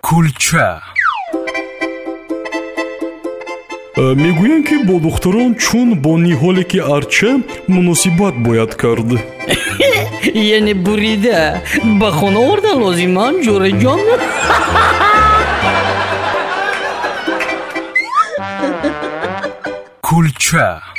кулча. Э, мегӯянд ки бо духтурон чун бо ниҳоле ки арча муносибат бояд кард. Яъне бурида. Ба хона орда лозиман ҷораҷон кулча.